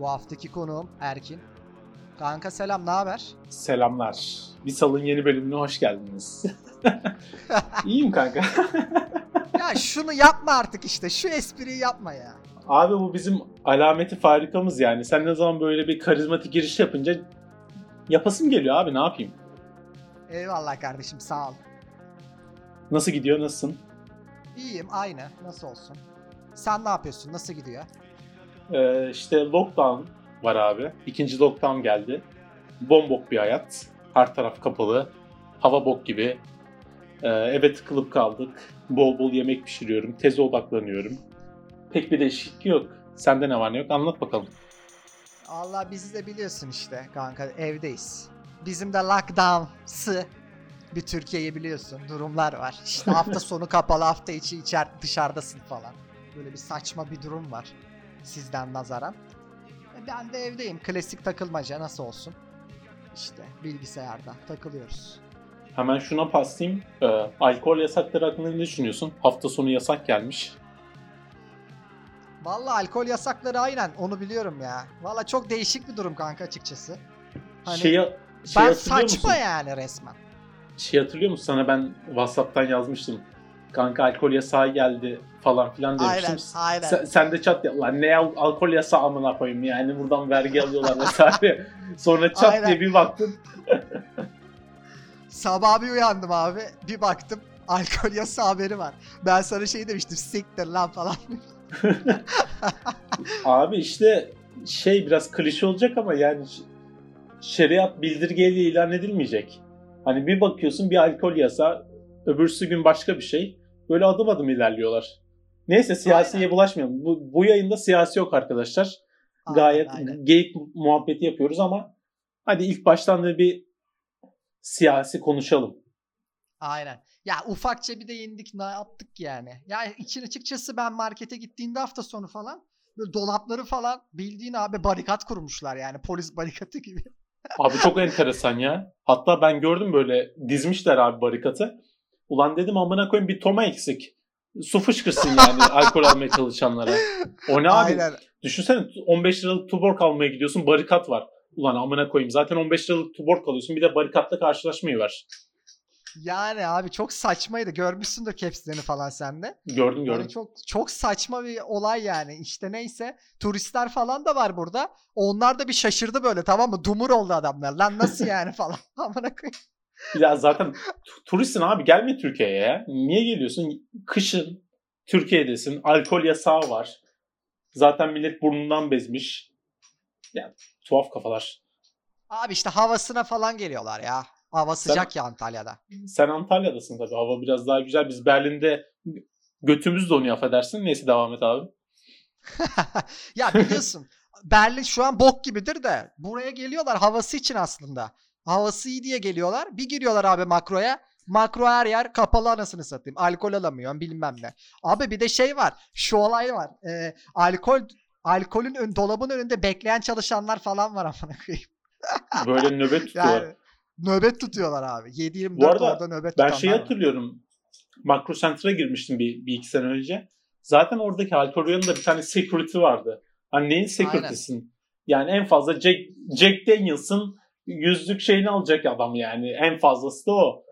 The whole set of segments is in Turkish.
Bu haftaki konuğum Erkin. Kanka selam, ne haber? Selamlar. Bir salın yeni bölümüne hoş geldiniz. İyiyim kanka. ya şunu yapma artık işte. Şu espriyi yapma ya. Abi bu bizim alameti farikamız yani. Sen ne zaman böyle bir karizmatik giriş yapınca yapasım geliyor abi ne yapayım? Eyvallah kardeşim sağ ol. Nasıl gidiyor nasılsın? İyiyim aynı. Nasıl olsun? Sen ne yapıyorsun? Nasıl gidiyor? Ee, işte lockdown var abi. İkinci lockdown geldi. Bombok bir hayat. Her taraf kapalı. Hava bok gibi. Ee, eve tıkılıp kaldık. Bol bol yemek pişiriyorum. Teze odaklanıyorum. Pek bir değişiklik yok. Sende ne var ne yok anlat bakalım. Allah bizi de biliyorsun işte kanka evdeyiz. Bizim de lockdown'sı bir Türkiye'yi biliyorsun durumlar var. İşte hafta sonu kapalı hafta içi içer dışarıdasın falan. Böyle bir saçma bir durum var sizden nazaran. E, Ben de evdeyim. Klasik takılmaca nasıl olsun. İşte bilgisayarda takılıyoruz. Hemen şuna paslayayım. Ee, alkol yasakları hakkında ne düşünüyorsun? Hafta sonu yasak gelmiş. Vallahi alkol yasakları aynen onu biliyorum ya. Vallahi çok değişik bir durum kanka açıkçası. Hani Şeyi, şey ben saçma musun? yani resmen. Şey hatırlıyor musun? Sana ben Whatsapp'tan yazmıştım. Kanka alkol yasağı geldi falan filan demiştim. Aynen, aynen. Sen, sen de çat ya lan ne al- alkol yasağı amına koyayım yani buradan vergi alıyorlar vesaire. Sonra çat Aynen. diye bir baktın. Sabah bir uyandım abi. Bir baktım alkol yasağı haberi var. Ben sana şey demiştim siktir lan falan. Abi işte şey biraz klişe olacak ama yani şeriat bildirgeyle ilan edilmeyecek. Hani bir bakıyorsun bir alkol yasağı, öbürsü gün başka bir şey. Böyle adım adım ilerliyorlar. Neyse siyasiye Aynen. bulaşmayalım. Bu, bu yayında siyasi yok arkadaşlar. Gayet Aynen, aynen. geyik muhabbeti yapıyoruz ama hadi ilk baştan da bir siyasi konuşalım. Aynen. Ya ufakça bir de indik ne yaptık yani. Ya için açıkçası ben markete gittiğimde hafta sonu falan böyle dolapları falan bildiğin abi barikat kurmuşlar yani polis barikatı gibi. Abi çok enteresan ya. Hatta ben gördüm böyle dizmişler abi barikatı. Ulan dedim amına koyayım bir toma eksik. Su fışkırsın yani alkol almaya çalışanlara. O ne abi? Aynen. Düşünsene 15 liralık tuborg almaya gidiyorsun barikat var. Ulan amına koyayım zaten 15 liralık tuborg alıyorsun bir de barikatla karşılaşmayı var. Yani abi çok saçmaydı. Görmüşsündür capslerini falan sen de. Gördüm gördüm. Yani çok çok saçma bir olay yani. İşte neyse turistler falan da var burada. Onlar da bir şaşırdı böyle tamam mı? Dumur oldu adamlar. Lan nasıl yani falan. Amına koyayım. Ya zaten tu- turistsin abi gelme Türkiye'ye ya. Niye geliyorsun? Kışın Türkiye'desin. Alkol yasağı var. Zaten millet burnundan bezmiş. Ya tuhaf kafalar. Abi işte havasına falan geliyorlar ya. Hava sıcak ya Antalya'da. Sen Antalya'dasın tabii. Hava biraz daha güzel. Biz Berlin'de götümüz donuyor affedersin. Neyse devam et abi. ya biliyorsun Berlin şu an bok gibidir de buraya geliyorlar havası için aslında. Havası iyi diye geliyorlar. Bir giriyorlar abi makroya. Makro her yer kapalı anasını satayım. Alkol alamıyorsun bilmem ne. Abi bir de şey var. Şu olay var. Ee, alkol alkolün ön, dolabın önünde bekleyen çalışanlar falan var amına koyayım. Böyle nöbet tutuyorlar. Yani nöbet tutuyorlar abi. 7-24 Bu arada orada nöbet ben şeyi hatırlıyorum. Makro Center'a girmiştim bir, bir iki sene önce. Zaten oradaki alkol yanında bir tane security vardı. Hani neyin security'sin? Yani en fazla Jack, Jack Daniels'ın yüzlük şeyini alacak adam yani. En fazlası da o.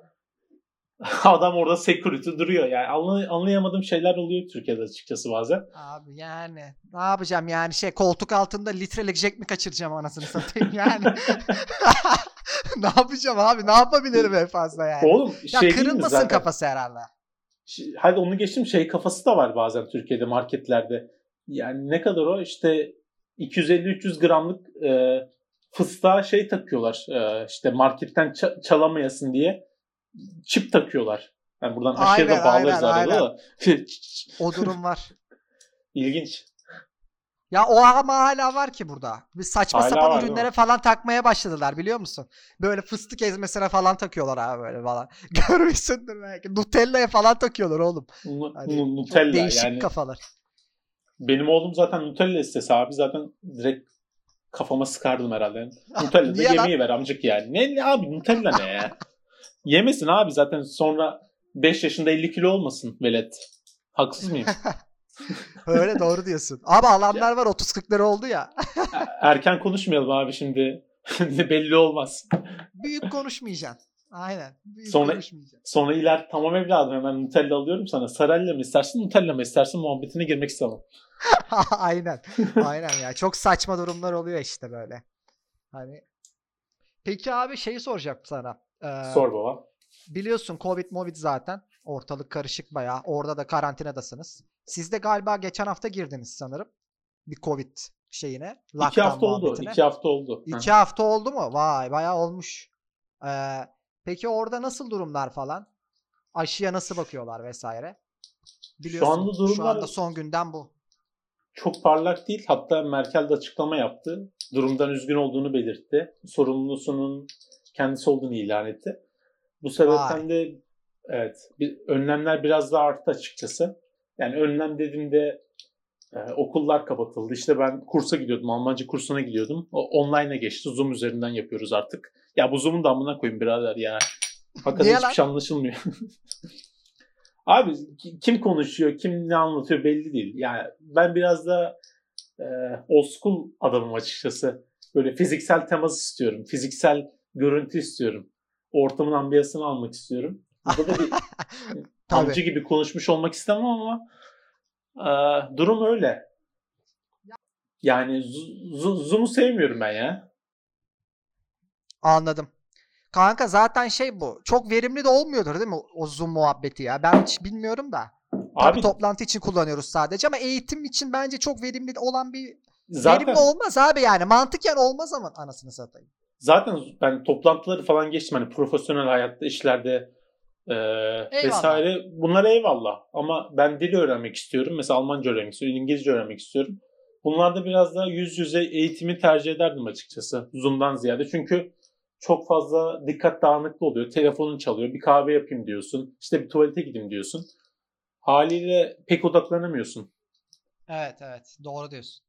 Adam orada security duruyor. Yani anlay- anlayamadığım şeyler oluyor Türkiye'de açıkçası bazen. Abi yani ne yapacağım yani şey koltuk altında litrelik Jack mi kaçıracağım anasını satayım yani. ne yapacağım abi ne yapabilirim en fazla yani. Oğlum ya şey kırılmasın zaten? kafası herhalde. Hadi onu geçtim şey kafası da var bazen Türkiye'de marketlerde. Yani ne kadar o işte 250-300 gramlık e, fıstığa şey takıyorlar. E, işte marketten ça- çalamayasın diye çip takıyorlar. Yani buradan aşağıya da bağlarız aynen, arada da. O durum var. İlginç. Ya o ama hala var ki burada. Bir saçma Hala sapan var, ürünlere falan takmaya başladılar biliyor musun? Böyle fıstık ezmesine falan takıyorlar abi böyle falan. Görmüşsündür belki. Nutella'ya falan takıyorlar oğlum. Hani Nutella değişik yani. kafalar. Benim oğlum zaten Nutella istese abi zaten direkt kafama sıkardım herhalde. Nutella da yemeği ver amcık yani. Ne, ne abi Nutella ne ya? Yemesin abi zaten sonra 5 yaşında 50 kilo olmasın velet. Haksız mıyım? Öyle doğru diyorsun. Abi alanlar var 30-40'ları oldu ya. Erken konuşmayalım abi şimdi. Belli olmaz. Büyük konuşmayacaksın. Aynen. Büyük Sonra-. Sonra iler tamam evladım hemen Nutella alıyorum sana. Sarella mı istersin Nutella mı istersin muhabbetine girmek istemem. Aynen. Aynen ya. Çok saçma durumlar oluyor işte böyle. Hani Peki abi şeyi soracağım sana. Ee, Sor baba. Biliyorsun Covid Movid zaten. Ortalık karışık bayağı. Orada da karantinadasınız. Siz de galiba geçen hafta girdiniz sanırım. Bir Covid şeyine. İki hafta oldu. iki hafta oldu. İki hafta oldu mu? Vay bayağı olmuş. Ee, peki orada nasıl durumlar falan? Aşıya nasıl bakıyorlar vesaire? Biliyorsun anda şu durumlar- anda son günden bu. Çok parlak değil. Hatta Merkel de açıklama yaptı. Durumdan üzgün olduğunu belirtti. Sorumlusunun kendisi olduğunu ilan etti. Bu sebepten de evet bir, önlemler biraz daha arttı açıkçası. Yani önlem dediğimde e, okullar kapatıldı. İşte ben kursa gidiyordum. Almanca kursuna gidiyordum. O online'a geçti. Zoom üzerinden yapıyoruz artık. Ya bu Zoom'un da amına koyayım birader ya. Hakikaten hiçbir şey anlaşılmıyor. Abi ki- kim konuşuyor, kim ne anlatıyor belli değil. Yani ben biraz da e, old school adamım açıkçası. Böyle fiziksel temas istiyorum. Fiziksel görüntü istiyorum. Ortamın ambiyasını almak istiyorum. Burada da bir amcı gibi konuşmuş olmak istemem ama e, durum öyle. Yani Zoom'u sevmiyorum ben ya. Anladım. Kanka zaten şey bu. Çok verimli de olmuyordur değil mi o Zoom muhabbeti ya? Ben hiç bilmiyorum da. Tabii Abi toplantı için kullanıyoruz sadece ama eğitim için bence çok verimli olan bir zaten verimli olmaz abi yani. Mantıken olmaz ama anasını satayım. zaten ben toplantıları falan geçtim hani profesyonel hayatta işlerde e, vesaire bunlar eyvallah ama ben dil öğrenmek istiyorum mesela Almanca öğrenmek istiyorum İngilizce öğrenmek istiyorum bunlarda biraz daha yüz yüze eğitimi tercih ederdim açıkçası Zoom'dan ziyade çünkü çok fazla dikkat dağınıklığı oluyor telefonun çalıyor bir kahve yapayım diyorsun işte bir tuvalete gideyim diyorsun haliyle pek odaklanamıyorsun Evet evet doğru diyorsun.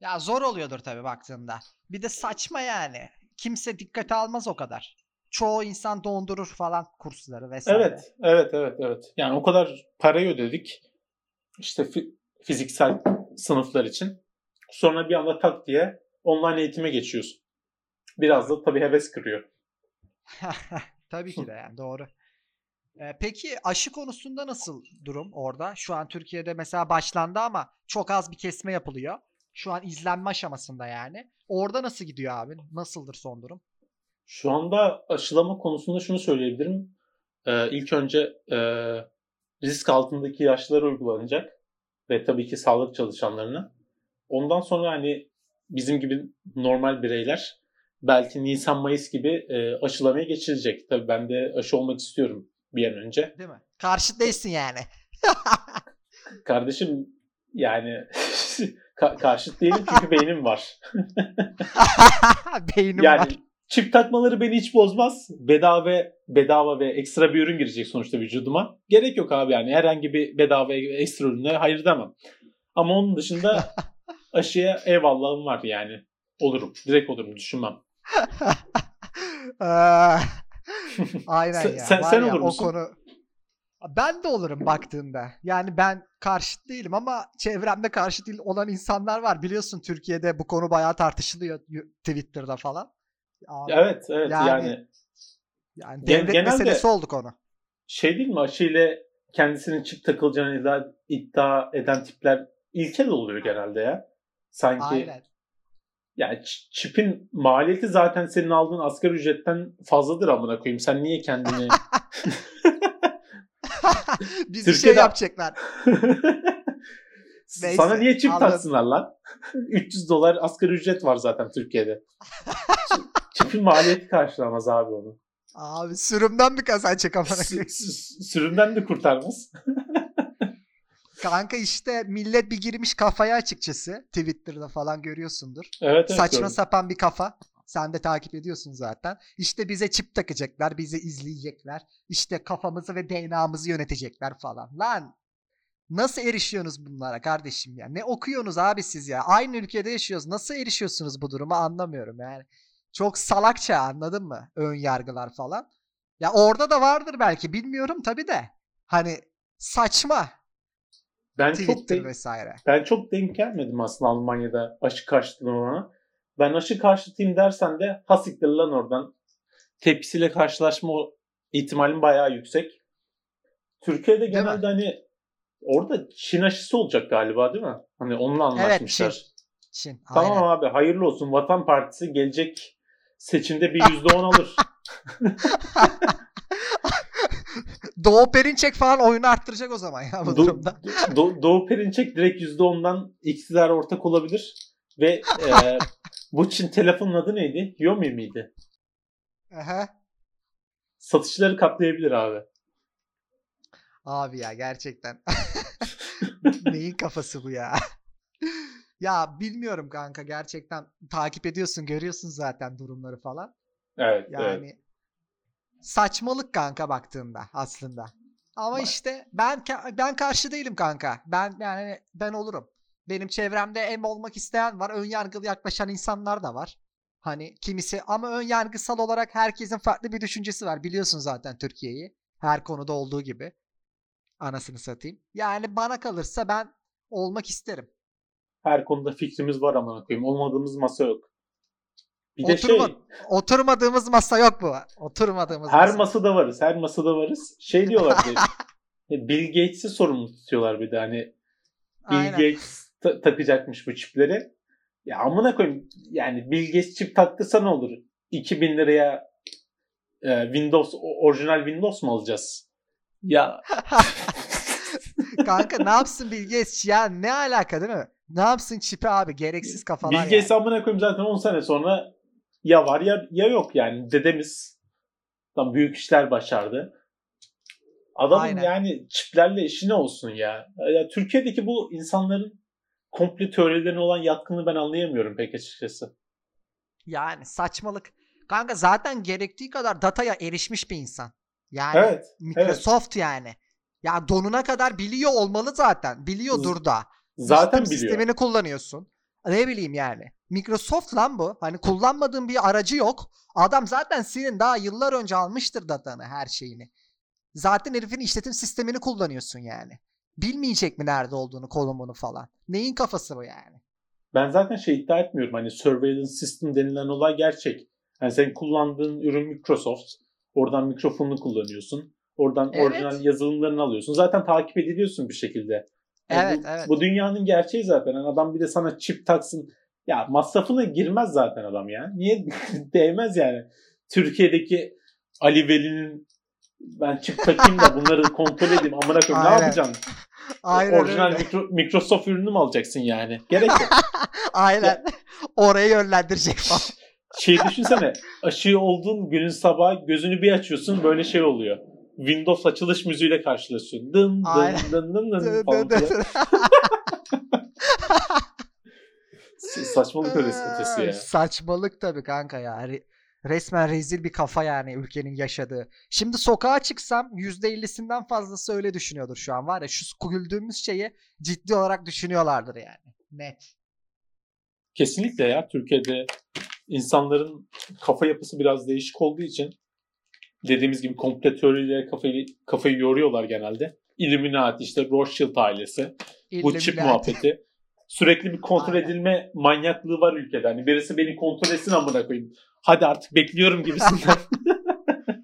Ya zor oluyordur tabii baktığında. Bir de saçma yani. Kimse dikkate almaz o kadar. Çoğu insan dondurur falan kursları vesaire. Evet, evet, evet, evet. Yani o kadar parayı ödedik. İşte fi- fiziksel sınıflar için. Sonra bir anda tak diye online eğitime geçiyorsun. Biraz da tabii heves kırıyor. Tabii ki de yani doğru. Ee, peki aşı konusunda nasıl durum orada? Şu an Türkiye'de mesela başlandı ama çok az bir kesme yapılıyor. Şu an izlenme aşamasında yani. Orada nasıl gidiyor abi? Nasıldır son durum? Şu anda aşılama konusunda şunu söyleyebilirim. Ee, ilk önce e, risk altındaki yaşlılara uygulanacak. Ve tabii ki sağlık çalışanlarına. Ondan sonra hani bizim gibi normal bireyler belki Nisan-Mayıs gibi e, aşılamaya geçilecek. Tabii ben de aşı olmak istiyorum bir an önce. Değil mi? Karşıt değilsin yani. Kardeşim yani ka- karşıt değilim çünkü beynim var. Beynim Yani var. çip takmaları beni hiç bozmaz. Bedava bedava ve ekstra bir ürün girecek sonuçta vücuduma. Gerek yok abi yani herhangi bir bedava ve ekstra ürüne hayır demem. Ama onun dışında aşıya eyvallahım var yani. Olurum. Direkt olurum düşünmem. Eee, Aynen Sen- ya. sen- Var sen ya, olur o musun? konu ben de olurum baktığında. Yani ben karşıt değilim ama çevremde karşıt değil olan insanlar var. Biliyorsun Türkiye'de bu konu bayağı tartışılıyor Twitter'da falan. Abi, Evet evet Yani- yani, yani devlet genelde- meselesi oldu konu. şey değil mi aşıyla kendisinin çip takılacağını iddia, iddia eden tipler ilkel oluyor genelde ya. Sanki Aynen. Yani çipin maliyeti zaten senin aldığın asgari ücretten fazladır amına koyayım. Sen niye kendini Bizi şey Türkiye'de- yapacaklar. Neyse, Sana niye çip anladım. taksınlar lan? 300 dolar asgari ücret var zaten Türkiye'de. Çipin maliyeti karşılamaz abi onu. Abi sürümden mi kazanacak amına koyayım? sürümden de kurtarmaz. Kanka işte millet bir girmiş kafaya açıkçası. Twitter'da falan görüyorsundur. Evet, evet Saçma gördüm. sapan bir kafa. Sen de takip ediyorsun zaten. İşte bize çip takacaklar, bizi izleyecekler. İşte kafamızı ve DNA'mızı yönetecekler falan. Lan nasıl erişiyorsunuz bunlara kardeşim ya? Ne okuyorsunuz abi siz ya? Aynı ülkede yaşıyoruz. Nasıl erişiyorsunuz bu duruma anlamıyorum yani. Çok salakça anladın mı? Ön yargılar falan. Ya orada da vardır belki bilmiyorum tabii de. Hani saçma. Ben Twitter çok denk, vesaire. ben çok denk gelmedim aslında Almanya'da aşı karşıtlığı olana. Ben aşı karşıtıyım dersen de hasiktir lan oradan. Tepkisiyle karşılaşma ihtimalim bayağı yüksek. Türkiye'de genelde hani orada Çin aşısı olacak galiba değil mi? Hani onunla anlaşmışlar. Evet Çin. Çin. Tamam abi hayırlı olsun. Vatan Partisi gelecek seçimde bir yüzde on alır. Doğu Perinçek falan oyunu arttıracak o zaman ya bu Do- durumda. Do- Doğu Perinçek direkt yüzde ondan iktidara ortak olabilir. Ve e, bu Çin telefonun adı neydi? Xiaomi miydi? Aha. Satışları katlayabilir abi. Abi ya gerçekten. Neyin kafası bu ya? ya bilmiyorum kanka gerçekten takip ediyorsun görüyorsun zaten durumları falan. Evet, Yani evet. Saçmalık kanka baktığında aslında. Ama Bak. işte ben ben karşı değilim kanka. Ben yani ben olurum. Benim çevremde em olmak isteyen var. Ön yargılı yaklaşan insanlar da var. Hani kimisi ama ön yargısal olarak herkesin farklı bir düşüncesi var. Biliyorsun zaten Türkiye'yi. Her konuda olduğu gibi. Anasını satayım. Yani bana kalırsa ben olmak isterim. Her konuda fikrimiz var ama koyayım. Olmadığımız masa yok. Bir de Oturma, şey oturmadığımız masa yok bu. Oturmadığımız her masa. masada varız. Her masada varız. Şey diyorlar ki Bill Gates'i sorumlu tutuyorlar bir de hani Bill Aynen. Gates ta- takacakmış bu çipleri. Ya amına koyayım yani Bill Gates çip taktırsa ne olur? 2000 liraya e, Windows orijinal Windows mu alacağız? Ya Kanka ne yapsın Bill Gates ya ne alaka değil mi? Ne yapsın çipi abi gereksiz kafalar Bill Gates yani. amına koyayım zaten 10 sene sonra ya var ya ya yok yani dedemiz tam büyük işler başardı. Adamın Aynen. yani çiplerle işi ne olsun ya? ya? Türkiye'deki bu insanların komple teorilerine olan yatkınlığı ben anlayamıyorum pek açıkçası. Yani saçmalık. Kanka zaten gerektiği kadar dataya erişmiş bir insan. Yani Evet. Microsoft yani. Ya donuna kadar biliyor olmalı zaten. Biliyordur da. Zaten İşletim biliyor. sistemini kullanıyorsun. Ne bileyim yani. Microsoft lan bu. Hani kullanmadığın bir aracı yok. Adam zaten senin daha yıllar önce almıştır datanı her şeyini. Zaten herifin işletim sistemini kullanıyorsun yani. Bilmeyecek mi nerede olduğunu, konumunu falan. Neyin kafası bu yani? Ben zaten şey iddia etmiyorum. Hani surveillance system denilen olay gerçek. Yani senin kullandığın ürün Microsoft. Oradan mikrofonunu kullanıyorsun. Oradan Evet. orijinal yazılımlarını alıyorsun. Zaten takip ediliyorsun bir şekilde. Yani Evet, bu, evet. Bu dünyanın gerçeği zaten. Yani adam bir de sana çip taksın. Ya masrafına girmez zaten adam ya. Niye değmez yani? Türkiye'deki Ali Veli'nin ben çip takayım da bunları kontrol edeyim. Amına koyayım ne yapacaksın? Aynen Orijinal öyle. mikro- Microsoft ürünü mü alacaksın yani? Gerek yok. Aynen. Oraya yönlendirecek falan. şey düşünsene aşı olduğun günün sabahı gözünü bir açıyorsun böyle şey oluyor. Windows açılış müziğiyle karşılaşıyorsun. Dın Aynen. dın dın dın dın Dı falan Saçmalık öylesi ötesi ya. Saçmalık tabii kanka ya. Re- Resmen rezil bir kafa yani ülkenin yaşadığı. Şimdi sokağa çıksam %50'sinden fazlası öyle düşünüyordur şu an var ya. Şu güldüğümüz şeyi ciddi olarak düşünüyorlardır yani. Net. Kesinlikle ya Türkiye'de insanların kafa yapısı biraz değişik olduğu için dediğimiz gibi komple teoriyle kafayı, kafayı yoruyorlar genelde. Illuminati işte Rothschild ailesi. Bu çip muhabbeti. Sürekli bir kontrol Aynen. edilme manyaklığı var ülkede. Hani birisi beni kontrol etsin amına koyayım. Hadi artık bekliyorum gibisinden.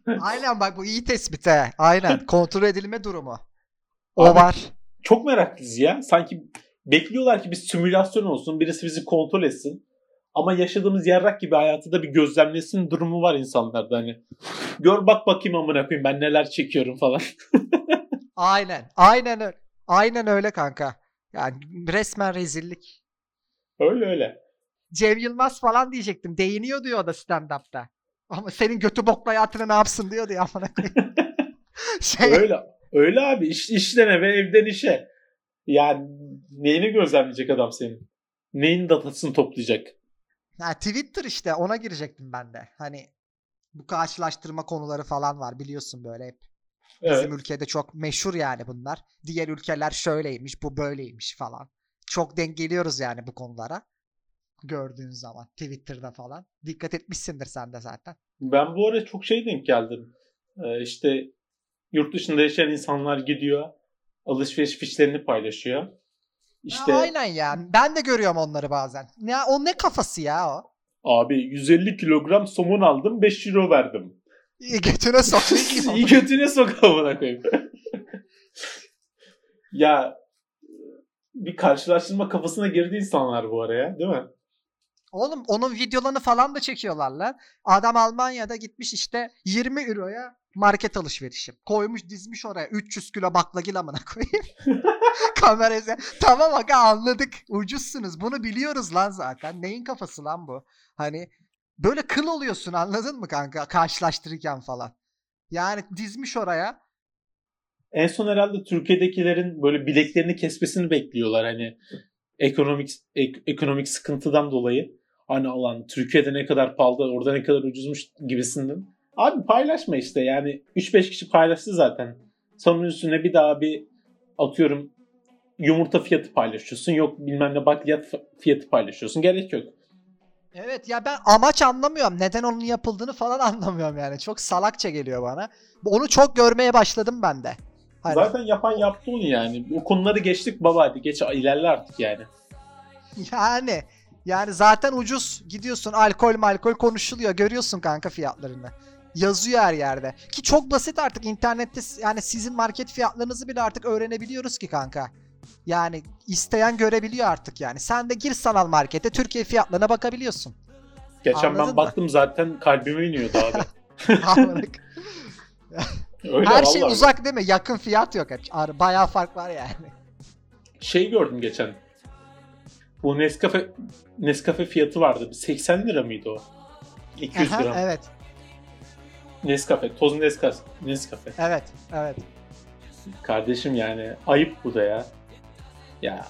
Aynen bak bu iyi tespit he. Aynen. Kontrol edilme durumu. O Abi, var. Çok meraklıyız ya. Sanki bekliyorlar ki bir simülasyon olsun. Birisi bizi kontrol etsin. Ama yaşadığımız yarrak gibi hayatı da bir gözlemlesin durumu var insanlarda hani. Gör bak bakayım amına koyayım ben neler çekiyorum falan. Aynen. Aynen öyle. Aynen öyle kanka. Yani resmen rezillik. öyle öyle. Cem Yılmaz falan diyecektim. Değiniyor diyor o da stand-up'ta. Ama senin götü bokla hayatını ne yapsın diyor diye amına koyayım. şey, Öyle. Öyle abi. İş, işten eve evden işe. Yani neyini gözlemleyecek adam senin? Neyin datasını toplayacak? ha, Twitter işte ona girecektim ben de. Hani bu karşılaştırma konuları falan var biliyorsun böyle hep. Bizim Evet. ülkede çok meşhur yani bunlar. Diğer ülkeler şöyleymiş, bu böyleymiş falan. Çok denk geliyoruz yani bu konulara. Gördüğün zaman Twitter'da falan. Dikkat etmişsindir sen de zaten. Ben bu ara çok şey denk geldim. Ee, işte yurt dışında yaşayan insanlar gidiyor. alışveriş fişlerini paylaşıyor. İşte ya aynen ya. Ben de görüyorum onları bazen. Ya o ne kafası ya o? Abi 150 kilogram somon aldım 5 euro verdim. İyi götüne sok. İyi götüne sok amına koyayım. ya bir karşılaştırma kafasına girdi insanlar bu araya değil mi? Oğlum onun videolarını falan da çekiyorlar lan. Adam Almanya'da gitmiş işte 20 euroya market alışverişi. Koymuş dizmiş oraya 300 kilo baklagil amına koyayım. Kamerası. Tamam aga anladık. Ucuzsunuz. Bunu biliyoruz lan zaten. Neyin kafası lan bu? Hani böyle kıl oluyorsun anladın mı kanka karşılaştırırken falan. Yani dizmiş oraya. En son herhalde Türkiye'dekilerin böyle bileklerini kesmesini bekliyorlar hani ekonomik ek, ekonomik sıkıntıdan dolayı. Hani alan Türkiye'de ne kadar pahalı orada ne kadar ucuzmuş gibisinden. Abi paylaşma işte yani 3-5 kişi paylaştı zaten. Sonun üstüne bir daha bir atıyorum yumurta fiyatı paylaşıyorsun. Yok bilmem ne bakliyat fiyatı paylaşıyorsun. Gerek yok. Evet ya ben amaç anlamıyorum. Neden onun yapıldığını falan anlamıyorum yani. Çok salakça geliyor bana. Onu çok görmeye başladım ben de. Hani... Zaten yapan yaptı onu yani. O konuları geçtik baba hadi geç ilerle artık yani. Yani yani zaten ucuz gidiyorsun alkol malkol konuşuluyor görüyorsun kanka fiyatlarını. Yazıyor her yerde. Ki çok basit artık internette yani sizin market fiyatlarınızı bile artık öğrenebiliyoruz ki kanka. Yani isteyen görebiliyor artık yani. Sen de gir sanal markete Türkiye fiyatlarına bakabiliyorsun. Geçen Anladın ben mı? baktım zaten kalbime iniyordu abi. Öyle Her şey uzak değil mi? Yakın fiyat yok. Bayağı fark var yani. Şey gördüm geçen. Bu Nescafe Nescafe fiyatı vardı. 80 lira mıydı o? 200 Aha, gram. Evet. Nescafe, toz Nescafe. Nescafe. Evet, evet. Kardeşim yani ayıp bu da ya. Ya.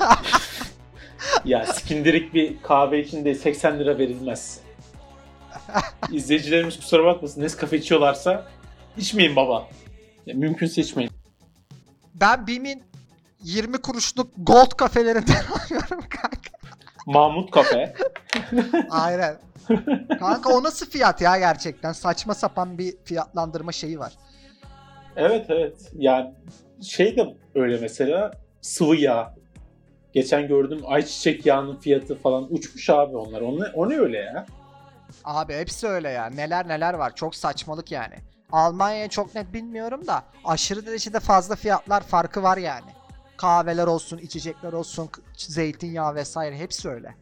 ya skindirik bir kahve için de 80 lira verilmez. İzleyicilerimiz kusura bakmasın. Nescafe içiyorlarsa içmeyin baba. Ya, mümkünse içmeyin. Ben BİM'in 20 kuruşluk gold kafelerinden alıyorum kanka. Mahmut kafe. Aynen. Kanka o nasıl fiyat ya gerçekten? Saçma sapan bir fiyatlandırma şeyi var. Evet evet. Yani şey de öyle mesela sıvı yağ. Geçen gördüm ayçiçek yağının fiyatı falan uçmuş abi onlar. O ne, o ne öyle ya? Abi hepsi öyle ya. Neler neler var. Çok saçmalık yani. Almanya'ya çok net bilmiyorum da aşırı derecede fazla fiyatlar farkı var yani. Kahveler olsun, içecekler olsun, zeytinyağı vesaire hepsi öyle.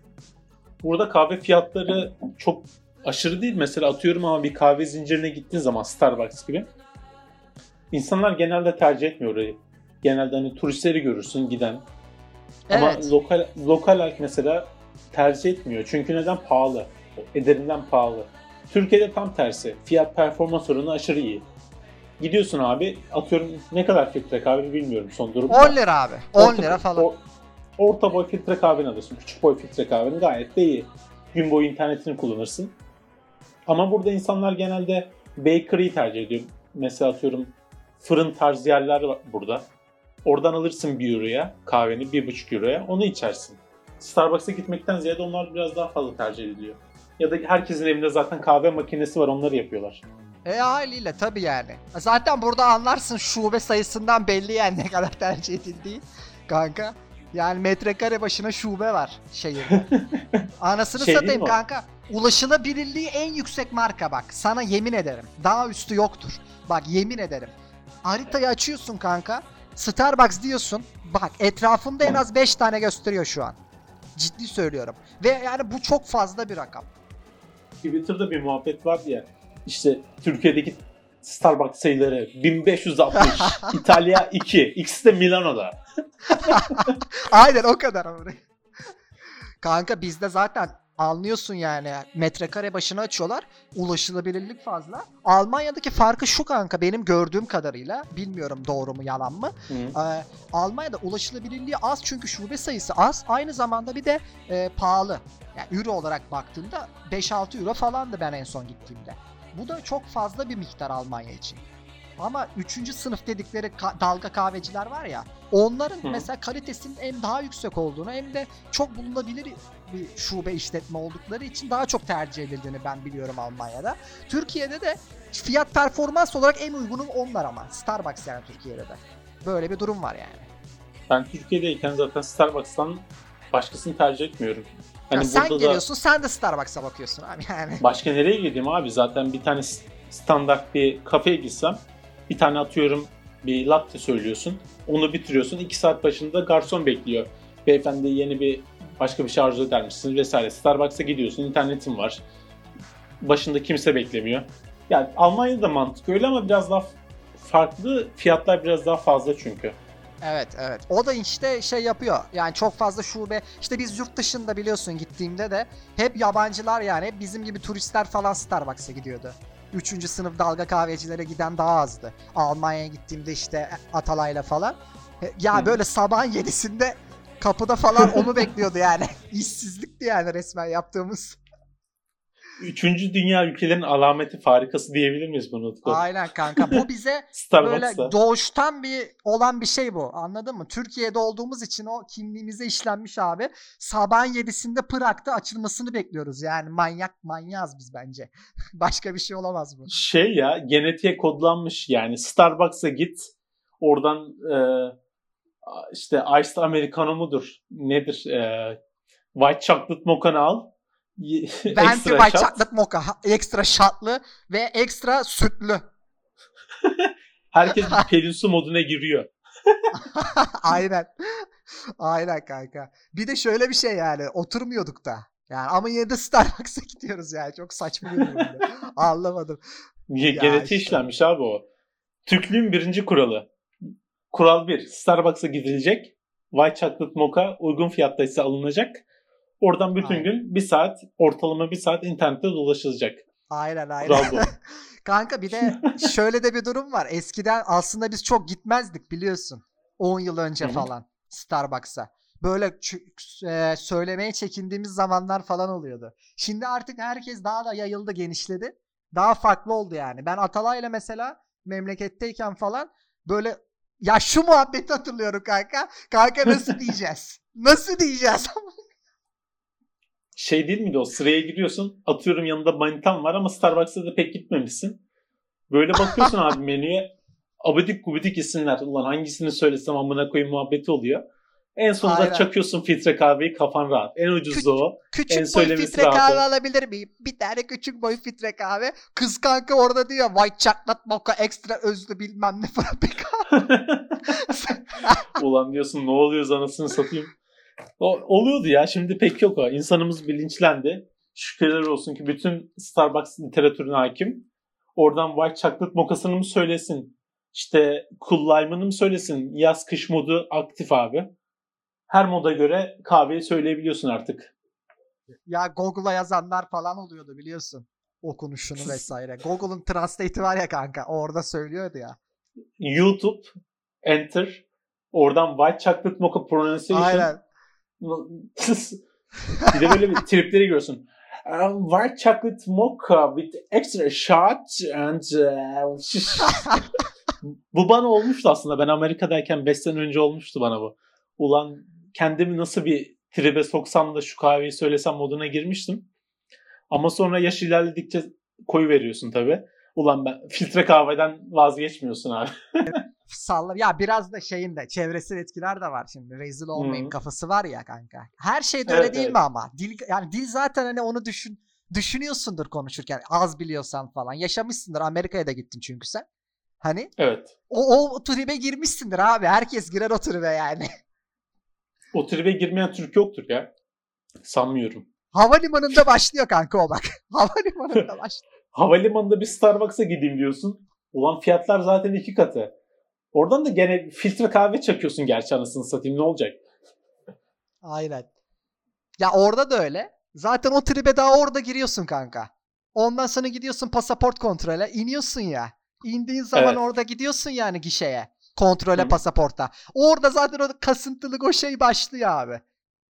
Burada kahve fiyatları çok aşırı değil. Mesela atıyorum ama bir kahve zincirine gittiğin zaman Starbucks gibi. İnsanlar genelde tercih etmiyor orayı. Genelde hani turistleri görürsün giden. Evet. Ama lokal lokal halk mesela tercih etmiyor. Çünkü neden pahalı? Ederinden pahalı. Türkiye'de tam tersi. Fiyat performans oranı aşırı iyi. Gidiyorsun abi atıyorum ne kadar filtre kahve bilmiyorum son durumda. 10 lira abi. 10 orta, lira falan. O, orta boy filtre kahveni alırsın. Küçük boy filtre kahveni gayet de iyi. Gün boyu internetini kullanırsın. Ama burada insanlar genelde bakery'yi tercih ediyor. Mesela atıyorum fırın tarzı yerler var burada. Oradan alırsın 1 euroya kahveni 1,5 euroya onu içersin. Starbucks'a gitmekten ziyade onlar biraz daha fazla tercih ediliyor. Ya da herkesin evinde zaten kahve makinesi var onları yapıyorlar. E haliyle tabii yani. Zaten burada anlarsın şube sayısından belli yani ne kadar tercih edildiği. Kanka. Yani metrekare başına şube var şehirde. Anasını şey satayım kanka. Ulaşılabilirliği en yüksek marka bak. Sana yemin ederim. Daha üstü yoktur. Bak yemin ederim. Haritayı açıyorsun kanka. Starbucks diyorsun. Bak etrafında en az 5 tane gösteriyor şu an. Ciddi söylüyorum. Ve yani bu çok fazla bir rakam. Twitter'da bir muhabbet var ya. İşte Türkiye'deki Starbucks sayıları 1560, İtalya 2, ikisi de Milano'da. Aynen o kadar. Kanka bizde zaten anlıyorsun yani metrekare başına açıyorlar. Ulaşılabilirlik fazla. Almanya'daki farkı şu kanka benim gördüğüm kadarıyla bilmiyorum doğru mu yalan mı. Ee, Almanya'da ulaşılabilirliği az çünkü şube sayısı az. Aynı zamanda bir de e, pahalı. Yani euro olarak baktığında 5-6 euro falandı ben en son gittiğimde. Bu da çok fazla bir miktar Almanya için. Ama 3. sınıf dedikleri ka- dalga kahveciler var ya onların Hı. mesela kalitesinin hem daha yüksek olduğunu hem de çok bulunabilir bir şube işletme oldukları için daha çok tercih edildiğini ben biliyorum Almanya'da. Türkiye'de de fiyat performans olarak en uygunu onlar ama. Starbucks yani Türkiye'de de. Böyle bir durum var yani. Ben Türkiye'deyken zaten Starbucks'tan başkasını tercih etmiyorum. Ya Hani sen burada da geliyorsun sen de Starbucks'a bakıyorsun abi yani. başka nereye gideyim abi? Zaten bir tane standart bir kafeye gitsem bir tane atıyorum bir latte söylüyorsun. Onu bitiriyorsun. 2 saat başında garson bekliyor. Beyefendi yeni bir başka bir şey arzu eder misiniz vesaire. Starbucks'a gidiyorsun. internetin var. Başında kimse beklemiyor. Yani Almanya'da mantık öyle ama biraz daha farklı. Fiyatlar biraz daha fazla çünkü. Evet evet. O da işte şey yapıyor. Yani çok fazla şube. İşte biz yurt dışında biliyorsun gittiğimde de hep yabancılar yani hep bizim gibi turistler falan Starbucks'a gidiyordu. Üçüncü sınıf dalga kahvecilere giden daha azdı. Almanya'ya gittiğimde işte Atalay'la falan. Ya böyle sabahın yedisinde kapıda falan onu bekliyordu yani. İşsizlikti yani resmen yaptığımız. Üçüncü dünya ülkelerin alameti farikası diyebilir miyiz bunu Utku? Aynen kanka. Bu bize böyle doğuştan bir olan bir şey bu. Anladın mı? Türkiye'de olduğumuz için o kimliğimize işlenmiş abi. Sabahın yedisinde Prag'da açılmasını bekliyoruz. Yani manyak manyaz biz bence. Başka bir şey olamaz bu. şey ya genetiğe kodlanmış yani Starbucks'a git oradan e, işte Iced Americano mudur nedir e, White Chocolate Mocha'nı al Venti ekstra White shot. Chocolate Mocha. ha- Ekstra şatlı ve ekstra sütlü. herkes bir pelinsu moduna giriyor Aynen. Aynen kanka. Bir de şöyle bir şey yani oturmuyorduk da. Yani ama yine de Starbucks'a gidiyoruz yani. Çok saçma bir durum. Anlamadım. Ya genetiğe işte. işlenmiş abi o Türklüğün birinci kuralı kural bir Starbucks'a gidilecek White Chocolate Mocha uygun fiyatta ise alınacak oradan bütün Aynen. gün bir saat ortalama bir saat internette dolaşılacak Aynen aynen. Kanka bir de şöyle de bir durum var. Eskiden aslında biz çok gitmezdik biliyorsun. 10 yıl önce falan Starbucks'a. Böyle ç- e, söylemeye çekindiğimiz zamanlar falan oluyordu. Şimdi artık herkes daha da yayıldı, genişledi. Daha farklı oldu yani. Ben Atalay'la mesela memleketteyken falan böyle ya şu muhabbeti hatırlıyorum kanka. Kanka nasıl diyeceğiz? Nasıl diyeceğiz? şey değil miydi o sıraya giriyorsun atıyorum yanında manitan var ama Starbucks'a da pek gitmemişsin. Böyle bakıyorsun abi menüye abidik gubidik isimler. Ulan hangisini söylesem amına koyayım muhabbeti oluyor. En sonunda Aynen. çakıyorsun filtre kahveyi kafan rahat. En ucuzu Küçük- o. En Küçük boy söylemesi filtre rahat kahve o. alabilir miyim? Bir tane küçük boy filtre kahve. Kız kanka orada diyor white chocolate mocha ekstra özlü bilmem ne frappuccino. Ulan diyorsun ne oluyor anasını satayım. O, oluyordu ya şimdi pek yok o. İnsanımız bilinçlendi. Şükürler olsun ki bütün Starbucks literatürüne hakim. Oradan White Chocolate mokasını mı söylesin? İşte Cool Lime'ını mı söylesin? Yaz kış modu aktif abi. Her moda göre kahveyi söyleyebiliyorsun artık. ya Google'a yazanlar falan oluyordu biliyorsun. Okunuşunu vesaire. Google'un translate'i var ya kanka. Orada söylüyordu ya. YouTube, Enter. Oradan White Chocolate Mocha Pronunciation. Aynen. bir de böyle bir tripleri görüyorsun. Um, white chocolate mocha with extra shot and uh, bu bana olmuştu aslında. Ben Amerika'dayken 5 sene önce olmuştu bana bu. Ulan kendimi nasıl bir tribe soksam da şu kahveyi söylesem moduna girmiştim. Ama sonra yaş ilerledikçe koyu veriyorsun tabi. Ulan ben filtre kahveden vazgeçmiyorsun abi. Salla. Ya biraz da şeyin de çevresel etkiler de var şimdi. Rezil olmayın Hı. kafası var ya kanka. Her şey de öyle Evet, değil evet. mi ama? Dil yani dil zaten hani onu düşün düşünüyorsundur konuşurken. Az biliyorsan falan. Yaşamışsındır. Amerika'ya da gittin çünkü sen. Hani Evet. o, o tribe girmişsindir abi. Herkes girer o tribe yani. O tribe girmeyen Türk yoktur ya. Sanmıyorum. Havalimanında başlıyor kanka o bak. Havalimanında başlıyor. Havalimanında bir Starbucks'a gideyim diyorsun. Ulan fiyatlar zaten iki katı. Oradan da gene filtre kahve çakıyorsun gerçi anasını satayım ne olacak? Aynen. Ya orada da öyle. Zaten o tribe daha orada giriyorsun kanka. Ondan sonra gidiyorsun pasaport kontrole. iniyorsun ya. İndiğin zaman Evet. orada gidiyorsun yani gişeye. Kontrole pasaporta. Orada zaten o kasıntılık o şey başlıyor abi.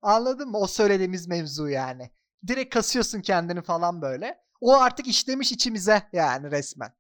Anladın mı? O söylediğimiz mevzu yani. Direkt kasıyorsun kendini falan böyle. O artık işlemiş içimize yani resmen.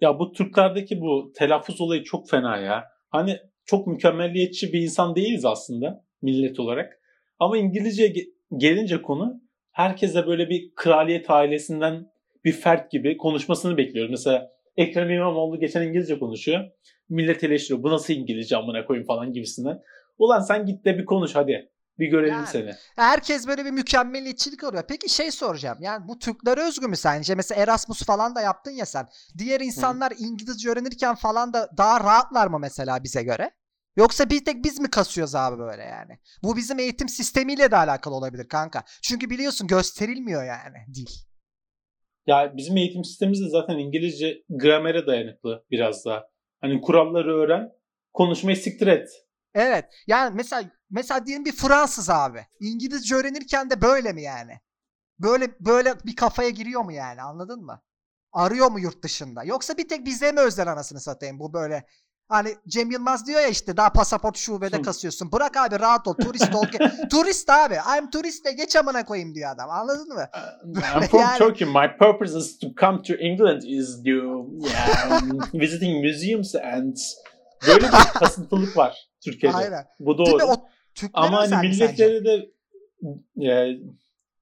Ya bu Türklerdeki bu telaffuz olayı çok fena ya. Hani çok mükemmelliyetçi bir insan değiliz aslında millet olarak. Ama İngilizce gelince konu herkese böyle bir kraliyet ailesinden bir fert gibi konuşmasını bekliyoruz. Mesela Ekrem İmamoğlu geçen İngilizce konuşuyor. Millet eleştiriyor. Bu nasıl İngilizce amına koyayım falan gibisinden. Ulan sen git de bir konuş hadi. Bir görelim yani, seni. Herkes böyle bir mükemmeliyetçilik arıyor. Peki şey soracağım. Yani bu Türklere özgü mü sence? Mesela Erasmus falan da yaptın ya sen. Diğer insanlar Hı. İngilizce öğrenirken falan da daha rahatlar mı mesela bize göre? Yoksa bir tek biz mi kasıyoruz abi böyle yani? Bu bizim eğitim sistemiyle de alakalı olabilir kanka. Çünkü biliyorsun gösterilmiyor yani dil. Ya bizim eğitim sistemimiz de zaten İngilizce gramere dayanıklı biraz daha. Hani kuralları öğren, konuşmayı siktir et. Evet. Yani mesela mesela diyelim bir Fransız abi. İngilizce öğrenirken de böyle mi yani? Böyle böyle bir kafaya giriyor mu yani? Anladın mı? Arıyor mu yurt dışında? Yoksa bir tek bize mi özel anasını satayım bu böyle Hani Cem Yılmaz diyor ya işte daha pasaport şubede kasıyorsun. Bırak abi rahat ol. Turist ol. turist abi. I'm turist de geç amına koyayım diyor adam. Anladın mı? Uh, I'm from yani... Turkey. My purpose is to come to England is to yeah, visiting museums and böyle bir kasıntılık var Türkiye'de. Aynen. Bu doğru. O ama hani milletleri de yani,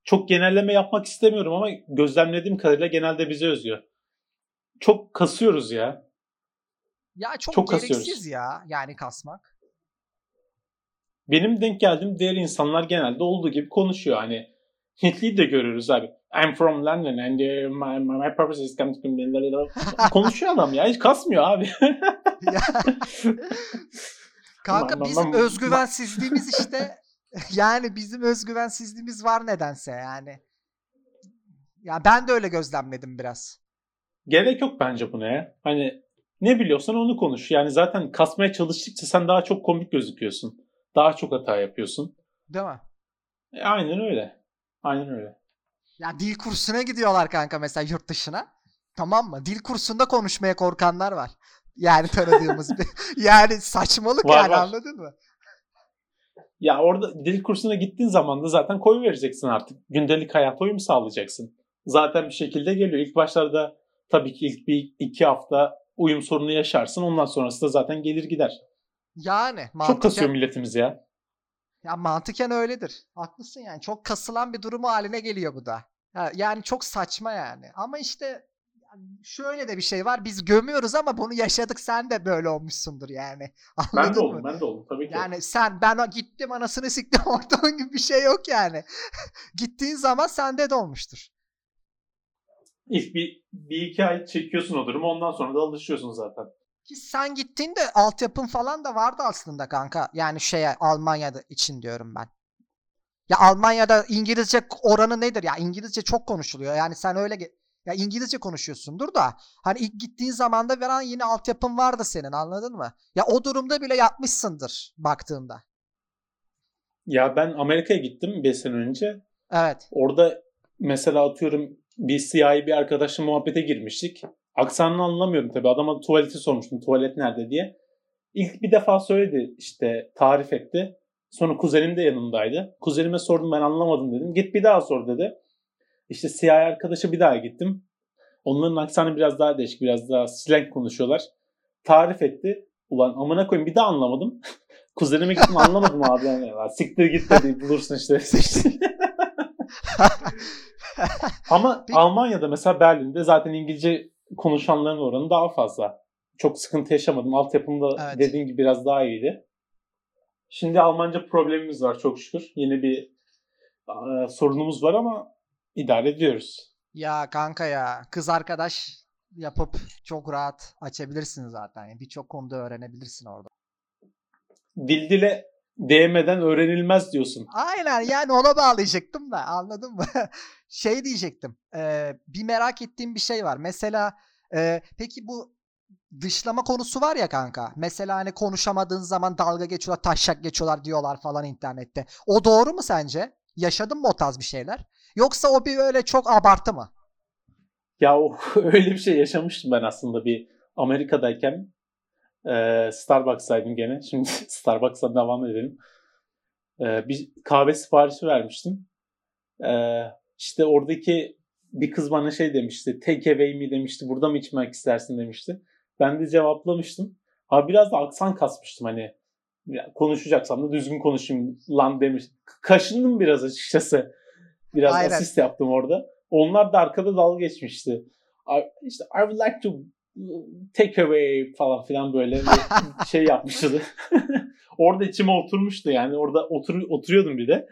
çok genelleme yapmak istemiyorum ama gözlemlediğim kadarıyla genelde bize özgü. Çok kasıyoruz ya. Ya çok, çok gereksiz kasıyoruz. ya yani kasmak. Benim denk geldiğim diğer insanlar genelde olduğu gibi konuşuyor. Hani Hintliyi de görürüz abi. I'm from London and uh, my, my, my purpose is come to Konuşuyor adam ya. Hiç kasmıyor abi. Kanka bizim özgüvensizliğimiz işte yani bizim özgüvensizliğimiz var nedense yani. Ya ben de öyle gözlemledim biraz. Gerek yok bence buna ya. Hani ne biliyorsan onu konuş. Yani zaten kasmaya çalıştıkça sen daha çok komik gözüküyorsun. Daha çok hata yapıyorsun. Değil mi? E, aynen öyle. Aynen öyle. Ya dil kursuna gidiyorlar kanka mesela yurt dışına. Tamam mı? Dil kursunda konuşmaya korkanlar var. Yani tanıdığımız bir. yani saçmalık var, yani var. anladın mı? Ya orada dil kursuna gittiğin zaman da zaten koyu vereceksin artık. Gündelik hayata uyum sağlayacaksın. Zaten bir şekilde geliyor. İlk başlarda tabii ki ilk bir iki hafta uyum sorunu yaşarsın. Ondan sonrası da zaten gelir gider. Yani. Mantıken, Çok kasıyor milletimiz ya. Ya mantıken öyledir. Haklısın yani. Çok kasılan bir durumu haline geliyor bu da. Yani çok saçma yani. Ama işte şöyle de bir şey var. Biz gömüyoruz ama bunu yaşadık. Sen de böyle olmuşsundur yani. Anladın ben de oldum. Ben de oldum. Tabii ki. Yani sen ben gittim anasını siktim ortadan gibi bir şey yok yani. Gittiğin zaman sende de olmuştur. İlk bir, bir iki ay çekiyorsun o durumu ondan sonra da alışıyorsun zaten. Ki sen gittiğinde altyapın falan da vardı aslında kanka. Yani şeye Almanya'da için diyorum ben. Ya Almanya'da İngilizce oranı nedir? Ya İngilizce çok konuşuluyor. Yani sen öyle ya İngilizce konuşuyorsundur da hani ilk gittiğin zaman da veren yine altyapın vardı senin anladın mı? Ya o durumda bile yapmışsındır baktığında. Ya ben Amerika'ya gittim 5 sene önce. Evet. Orada mesela atıyorum bir siyahi bir arkadaşla muhabbete girmiştik. Aksanını anlamıyorum tabii. Adama tuvaleti sormuştum. Tuvalet nerede diye. İlk bir defa söyledi işte tarif etti. Sonra kuzenim de yanındaydı. Kuzenime sordum ben anlamadım dedim. Git bir daha sor dedi. İşte siyahi arkadaşa bir daha gittim. Onların aksanı biraz daha değişik. Biraz daha slang konuşuyorlar. Tarif etti. Ulan amına koyayım bir daha anlamadım. Kuzenime gittim anlamadım abi. Yani. Siktir git dedi bulursun işte. Ama Peki. Almanya'da mesela Berlin'de zaten İngilizce konuşanların oranı daha fazla. Çok sıkıntı yaşamadım. Altyapım evet. dediğim gibi biraz daha iyiydi. Şimdi Almanca problemimiz var çok şükür. Yeni bir e, sorunumuz var ama idare ediyoruz. Ya kanka ya kız arkadaş yapıp çok rahat açabilirsin zaten. Yani Birçok konuda öğrenebilirsin orada. Dil dile değmeden öğrenilmez diyorsun. Aynen yani ona bağlayacaktım da anladın mı? şey diyecektim. E, bir merak ettiğim bir şey var. Mesela e, peki bu dışlama konusu var ya kanka. Mesela hani konuşamadığın zaman dalga geçiyorlar, taşak geçiyorlar diyorlar falan internette. O doğru mu sence? Yaşadın mı o tarz bir şeyler? Yoksa o bir öyle çok abartı mı? Ya öyle bir şey yaşamıştım ben aslında bir Amerika'dayken e, Starbucks'taydım gene. Şimdi Starbucks'a devam edelim. E, bir kahve siparişi vermiştim. E, işte oradaki bir kız bana şey demişti. Take away mi demişti. Burada mı içmek istersin demişti. Ben de cevaplamıştım. Ha biraz da aksan kasmıştım hani. Konuşacaksam da düzgün konuşayım lan demiş. Kaşındım biraz açıkçası. Biraz Aynen. asist yaptım orada. Onlar da arkada dalga geçmişti. İşte I would like to take away falan filan böyle bir şey yapmıştı. orada içime oturmuştu yani. Orada otur, oturuyordum bir de.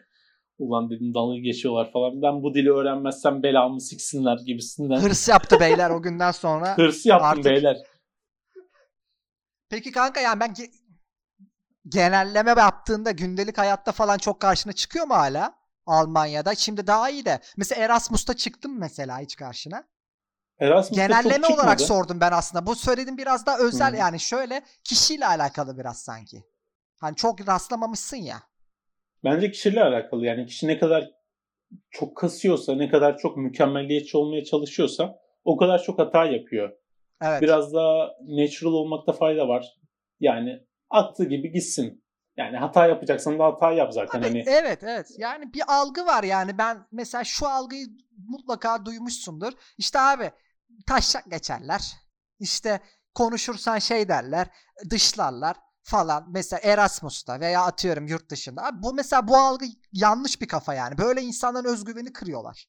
Ulan dedim dalga geçiyorlar falan. Ben bu dili öğrenmezsem belamı siksinler gibisinden. Hırs yaptı beyler o günden sonra. Hırs yaptım artık... beyler. Peki kanka yani ben genelleme yaptığında gündelik hayatta falan çok karşına çıkıyor mu hala? Almanya'da. Şimdi daha iyi de. Mesela Erasmus'ta çıktım mesela hiç karşına. Erasmus'ta Genelleme olarak sordum ben aslında. Bu söylediğim biraz daha özel hmm. yani şöyle kişiyle alakalı biraz sanki. Hani çok rastlamamışsın ya. Bence kişiyle alakalı. Yani kişi ne kadar çok kasıyorsa, ne kadar çok mükemmeliyetçi olmaya çalışıyorsa o kadar çok hata yapıyor. Evet. Biraz daha natural olmakta fayda var. Yani attığı gibi gitsin. Yani hata yapacaksan da hata yap zaten. Abi, hani... Evet evet. Yani bir algı var yani. Ben mesela şu algıyı mutlaka duymuşsundur. İşte abi taşak geçerler. İşte konuşursan şey derler. Dışlarlar falan. Mesela Erasmus'ta veya atıyorum yurt dışında. Abi bu mesela bu algı yanlış bir kafa yani. Böyle insanların özgüveni kırıyorlar.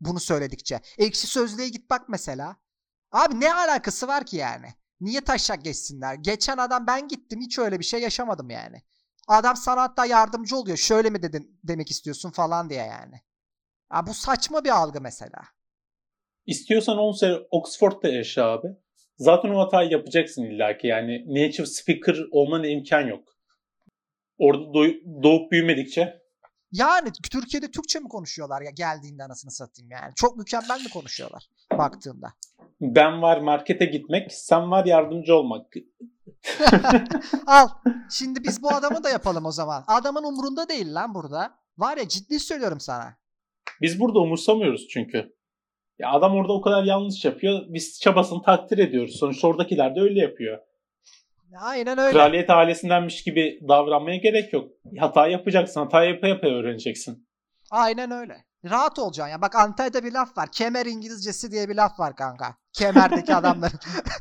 Bunu söyledikçe. Ekşi sözlüğe git bak mesela. Abi ne alakası var ki yani? Niye taşak geçsinler? Geçen adam ben gittim hiç öyle bir şey yaşamadım yani. Adam sana hatta yardımcı oluyor. Şöyle mi dedin demek istiyorsun falan diye yani. Ya bu saçma bir algı mesela. İstiyorsan 10 sene Oxford'da yaşa abi. Zaten o hatayı yapacaksın illaki. Yani native speaker olmanın imkan yok. Orada doğup büyümedikçe. Yani Türkiye'de Türkçe mi konuşuyorlar ya geldiğinde anasını satayım yani. Çok mükemmel mi konuşuyorlar baktığında. Ben var markete gitmek, sen var yardımcı olmak. Al. Şimdi biz bu adamı da yapalım o zaman. Adamın umurunda değil lan burada. Var ya ciddi söylüyorum sana. Biz burada umursamıyoruz çünkü. Ya adam orada o kadar yanlış yapıyor. Biz çabasını takdir ediyoruz. Sonuçta oradakiler de öyle yapıyor. Aynen öyle. Kraliyet ailesindenmiş gibi davranmaya gerek yok. Hata yapacaksın. Hata yapa yapa öğreneceksin. Aynen öyle. Rahat olacaksın ya. Bak Antalya'da bir laf var. Kemer İngilizcesi diye bir laf var kanka. Kemerdeki adamların.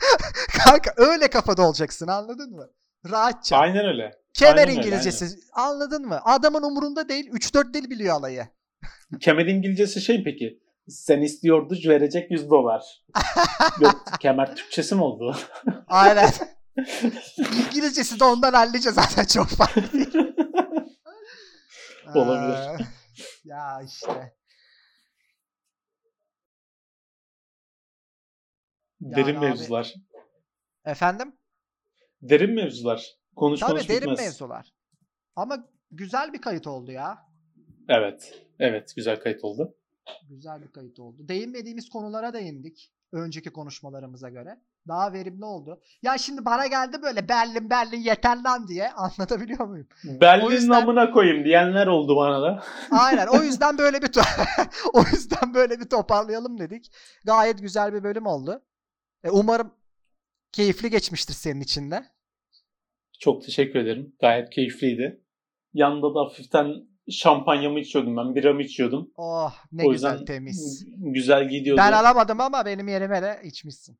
kanka öyle kafada olacaksın anladın mı? Rahatça. Aynen öyle. Kemer aynen İngilizcesi. Öyle, anladın mı? Adamın umurunda değil. 3-4 dil biliyor alayı. Kemer İngilizcesi şey peki? Sen istiyordu verecek 100 dolar. Yok kemer Türkçesi mi oldu? Aynen. İngilizcesi de ondan hallice zaten çok farklı. Olabilir. ya işte. Derin yani mevzular. Abi, efendim? Derin mevzular. Konuş Tabii konuş derin mevzular. Ama güzel bir kayıt oldu ya. Evet. Evet güzel kayıt oldu. Güzel bir kayıt oldu. Değinmediğimiz konulara değindik. Önceki konuşmalarımıza göre. Daha verimli oldu. Ya şimdi bana geldi böyle Berlin Berlin yeter lan diye anlatabiliyor muyum? Berlin yüzden... namına koyayım diyenler oldu bana da. Aynen o yüzden böyle bir o yüzden böyle bir toparlayalım dedik. Gayet güzel bir bölüm oldu. E, umarım keyifli geçmiştir senin için de. Çok teşekkür ederim. Gayet keyifliydi. Yanında da hafiften şampanyamı içiyordum ben. Biramı içiyordum. Oh ne o güzel temiz. Güzel gidiyordu. Ben alamadım ama benim yerime de içmişsin.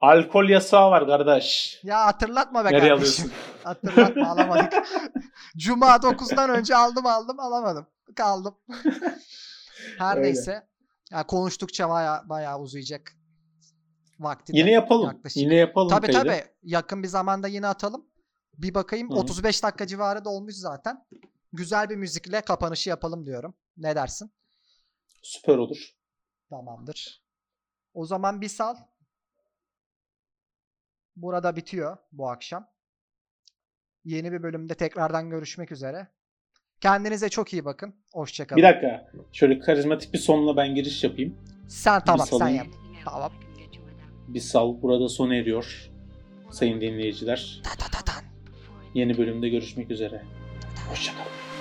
Alkol yasağı var kardeş. Ya hatırlatma be Nereye kardeşim. alıyorsun? hatırlatma alamadık. Cuma 9'dan önce aldım aldım alamadım. Kaldım. Her Öyle. neyse. Ya konuştukça baya baya uzayacak. Vakti yine yapalım. Yaklaşık. Yine yapalım. Tabii tabii. Yakın bir zamanda yine atalım. Bir bakayım. Hı. 35 dakika civarı da olmuş zaten güzel bir müzikle kapanışı yapalım diyorum. Ne dersin? Süper olur. Tamamdır. O zaman bir sal. Burada bitiyor bu akşam. Yeni bir bölümde tekrardan görüşmek üzere. Kendinize çok iyi bakın. Hoşçakalın. Bir dakika. Şöyle karizmatik bir sonla ben giriş yapayım. Sen tamam sen yap. Tamam. Bir sal burada sona eriyor. Sayın dinleyiciler. Yeni bölümde görüşmek üzere. Hoşçakalın.